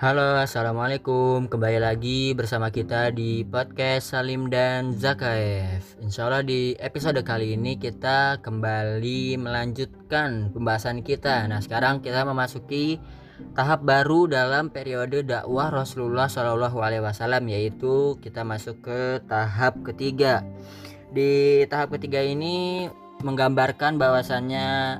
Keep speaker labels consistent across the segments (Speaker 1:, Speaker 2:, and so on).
Speaker 1: Halo, assalamualaikum. Kembali lagi bersama kita di podcast Salim dan Zakaev. Insya Allah di episode kali ini kita kembali melanjutkan pembahasan kita. Nah, sekarang kita memasuki tahap baru dalam periode dakwah Rasulullah Shallallahu Alaihi Wasallam, yaitu kita masuk ke tahap ketiga. Di tahap ketiga ini menggambarkan bahwasannya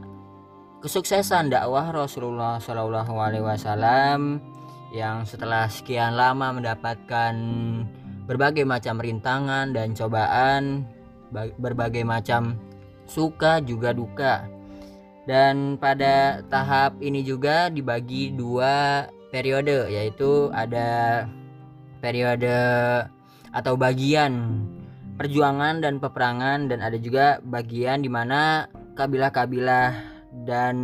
Speaker 1: kesuksesan dakwah Rasulullah Shallallahu Alaihi Wasallam yang setelah sekian lama mendapatkan berbagai macam rintangan dan cobaan, berbagai macam suka juga duka. Dan pada tahap ini juga dibagi dua periode, yaitu ada periode atau bagian perjuangan dan peperangan dan ada juga bagian di mana kabilah-kabilah dan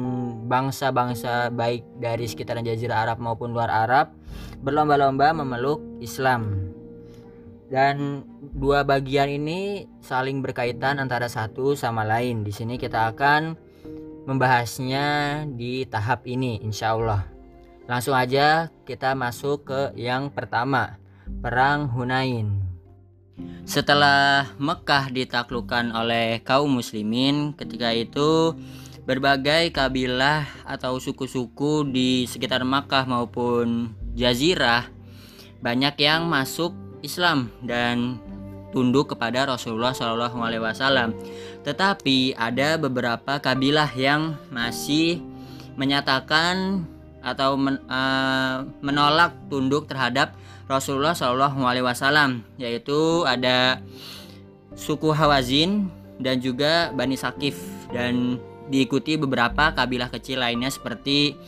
Speaker 1: bangsa-bangsa baik dari sekitaran jazirah Arab maupun luar Arab berlomba-lomba memeluk Islam. Dan dua bagian ini saling berkaitan antara satu sama lain. Di sini kita akan membahasnya di tahap ini insya Allah. Langsung aja kita masuk ke yang pertama, Perang Hunain. Setelah Mekah ditaklukkan oleh kaum muslimin, ketika itu berbagai kabilah atau suku-suku di sekitar Makkah maupun Jazirah banyak yang masuk Islam dan tunduk kepada Rasulullah Shallallahu Alaihi Wasallam. Tetapi ada beberapa kabilah yang masih menyatakan atau men, uh, menolak tunduk terhadap Rasulullah Shallallahu Alaihi Wasallam, yaitu ada suku Hawazin dan juga Bani Sakif dan diikuti beberapa kabilah kecil lainnya seperti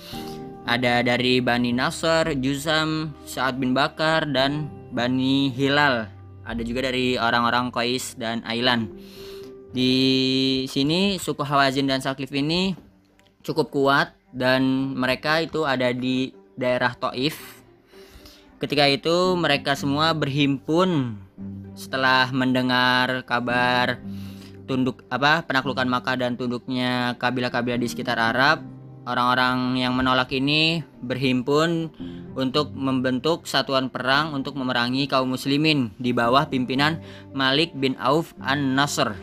Speaker 1: ada dari Bani Nasr, Juzam, Sa'ad bin Bakar dan Bani Hilal. Ada juga dari orang-orang Qais dan Ailan. Di sini suku Hawazin dan Sakif ini cukup kuat dan mereka itu ada di daerah Taif. Ketika itu mereka semua berhimpun setelah mendengar kabar tunduk apa penaklukan Makkah dan tunduknya kabilah-kabilah di sekitar Arab orang-orang yang menolak ini berhimpun untuk membentuk satuan perang untuk memerangi kaum muslimin di bawah pimpinan Malik bin Auf An-Nasr.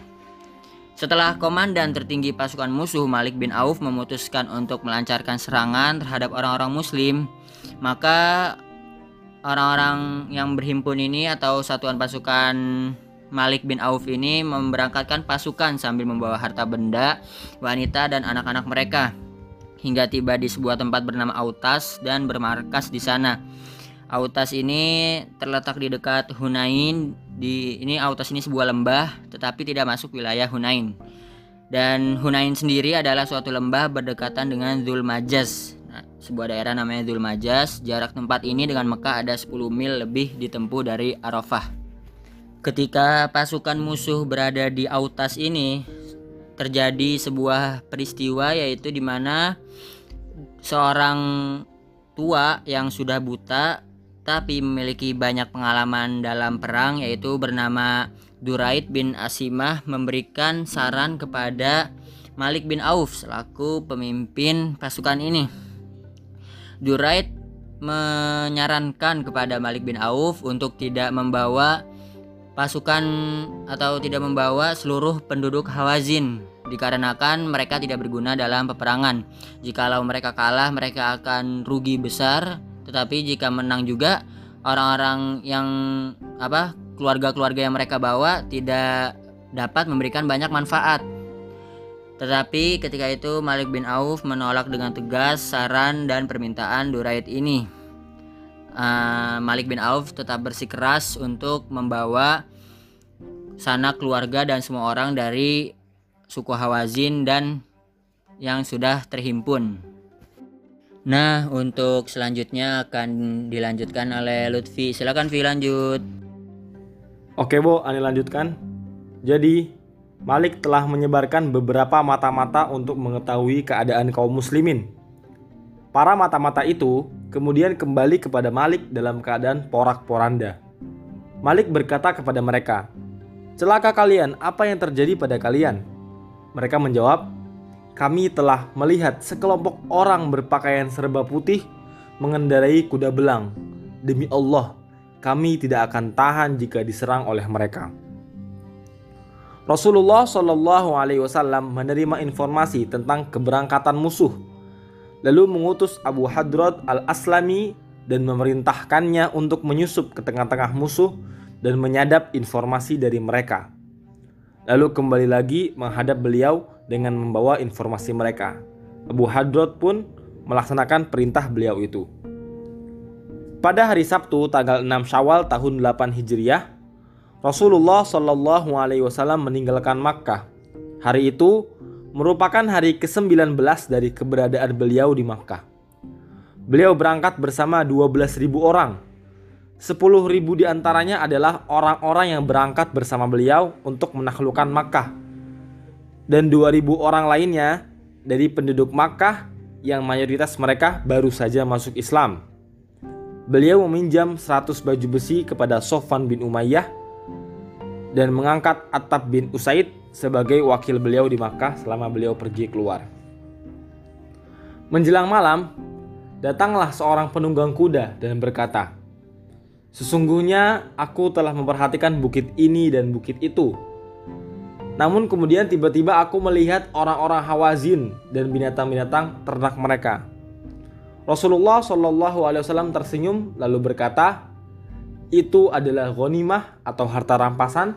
Speaker 1: Setelah komandan tertinggi pasukan musuh Malik bin Auf memutuskan untuk melancarkan serangan terhadap orang-orang muslim, maka orang-orang yang berhimpun ini atau satuan pasukan Malik bin Auf ini memberangkatkan pasukan sambil membawa harta benda, wanita dan anak-anak mereka hingga tiba di sebuah tempat bernama Autas dan bermarkas di sana. Autas ini terletak di dekat Hunain. Di ini Autas ini sebuah lembah tetapi tidak masuk wilayah Hunain. Dan Hunain sendiri adalah suatu lembah berdekatan dengan Zulmajaz. Nah, sebuah daerah namanya Zulmajaz. Jarak tempat ini dengan Mekah ada 10 mil lebih ditempuh dari Arafah. Ketika pasukan musuh berada di Autas ini, terjadi sebuah peristiwa yaitu di mana seorang tua yang sudah buta tapi memiliki banyak pengalaman dalam perang yaitu bernama Duraid bin Asimah memberikan saran kepada Malik bin Auf selaku pemimpin pasukan ini. Duraid menyarankan kepada Malik bin Auf untuk tidak membawa pasukan atau tidak membawa seluruh penduduk Hawazin dikarenakan mereka tidak berguna dalam peperangan. Jikalau mereka kalah, mereka akan rugi besar, tetapi jika menang juga orang-orang yang apa keluarga-keluarga yang mereka bawa tidak dapat memberikan banyak manfaat. Tetapi ketika itu Malik bin Auf menolak dengan tegas saran dan permintaan Duraid ini uh, Malik bin Auf tetap bersikeras untuk membawa sanak keluarga dan semua orang dari suku Hawazin dan yang sudah terhimpun. Nah, untuk selanjutnya akan dilanjutkan oleh Lutfi. Silakan Vi lanjut.
Speaker 2: Oke, Bu, Ani lanjutkan. Jadi, Malik telah menyebarkan beberapa mata-mata untuk mengetahui keadaan kaum muslimin. Para mata-mata itu kemudian kembali kepada Malik dalam keadaan porak-poranda. Malik berkata kepada mereka, "Celaka kalian, apa yang terjadi pada kalian?" Mereka menjawab, "Kami telah melihat sekelompok orang berpakaian serba putih mengendarai kuda belang. Demi Allah, kami tidak akan tahan jika diserang oleh mereka. Rasulullah Shallallahu Alaihi Wasallam menerima informasi tentang keberangkatan musuh, lalu mengutus Abu Hadrat al Aslami dan memerintahkannya untuk menyusup ke tengah-tengah musuh dan menyadap informasi dari mereka. Lalu kembali lagi menghadap beliau dengan membawa informasi mereka. Abu Hadrat pun melaksanakan perintah beliau itu. Pada hari Sabtu tanggal 6 Syawal tahun 8 Hijriah, Rasulullah Shallallahu alaihi wasallam meninggalkan Makkah. Hari itu merupakan hari ke-19 dari keberadaan beliau di Makkah. Beliau berangkat bersama 12.000 orang. 10.000 di antaranya adalah orang-orang yang berangkat bersama beliau untuk menaklukkan Makkah. Dan 2.000 orang lainnya dari penduduk Makkah yang mayoritas mereka baru saja masuk Islam. Beliau meminjam 100 baju besi kepada Sofan bin Umayyah dan mengangkat Attab bin Usaid sebagai wakil beliau di Makkah selama beliau pergi keluar. Menjelang malam, datanglah seorang penunggang kuda dan berkata, Sesungguhnya aku telah memperhatikan bukit ini dan bukit itu. Namun kemudian tiba-tiba aku melihat orang-orang Hawazin dan binatang-binatang ternak mereka. Rasulullah Shallallahu Alaihi Wasallam tersenyum lalu berkata, itu adalah ghanimah atau harta rampasan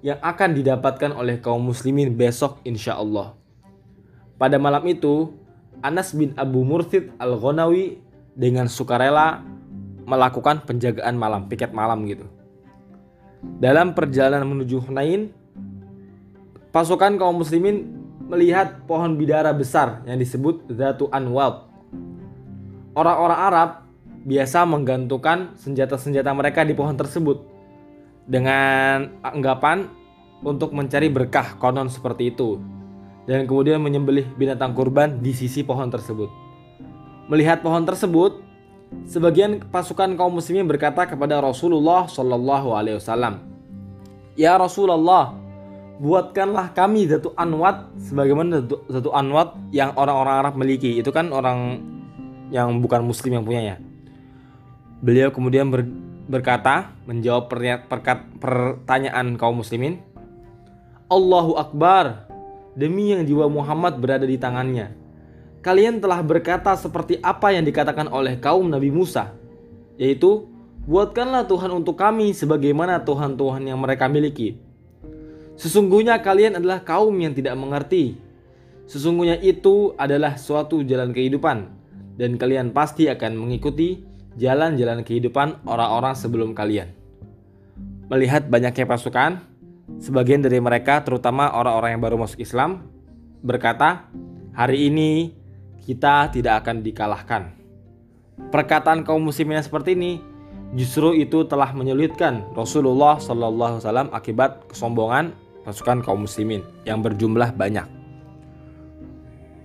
Speaker 2: yang akan didapatkan oleh kaum muslimin besok insya Allah. Pada malam itu, Anas bin Abu Murtid al-Ghonawi dengan sukarela melakukan penjagaan malam, piket malam gitu. Dalam perjalanan menuju Hunain, pasukan kaum muslimin melihat pohon bidara besar yang disebut Zatu Anwab Orang-orang Arab biasa menggantungkan senjata-senjata mereka di pohon tersebut dengan anggapan untuk mencari berkah konon seperti itu dan kemudian menyembelih binatang kurban di sisi pohon tersebut. Melihat pohon tersebut, sebagian pasukan kaum muslimin berkata kepada Rasulullah Shallallahu Alaihi Wasallam, Ya Rasulullah, buatkanlah kami zatu anwat sebagaimana zatu anwat yang orang-orang Arab miliki. Itu kan orang yang bukan muslim yang punyanya. Beliau kemudian ber, berkata menjawab pertanyaan kaum muslimin. Allahu Akbar, demi yang jiwa Muhammad berada di tangannya. Kalian telah berkata seperti apa yang dikatakan oleh kaum Nabi Musa, yaitu buatkanlah Tuhan untuk kami sebagaimana Tuhan-Tuhan yang mereka miliki. Sesungguhnya kalian adalah kaum yang tidak mengerti. Sesungguhnya itu adalah suatu jalan kehidupan dan kalian pasti akan mengikuti jalan-jalan kehidupan orang-orang sebelum kalian. Melihat banyaknya pasukan, sebagian dari mereka terutama orang-orang yang baru masuk Islam berkata, "Hari ini kita tidak akan dikalahkan." Perkataan kaum muslimin seperti ini justru itu telah menyulitkan Rasulullah Wasallam akibat kesombongan pasukan kaum muslimin yang berjumlah banyak.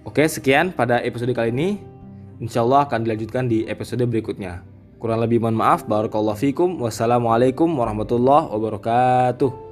Speaker 2: Oke, sekian pada episode kali ini. Insya Allah akan dilanjutkan di episode berikutnya. Kurang lebih mohon maaf. Barakallahu fikum. Wassalamualaikum warahmatullahi wabarakatuh.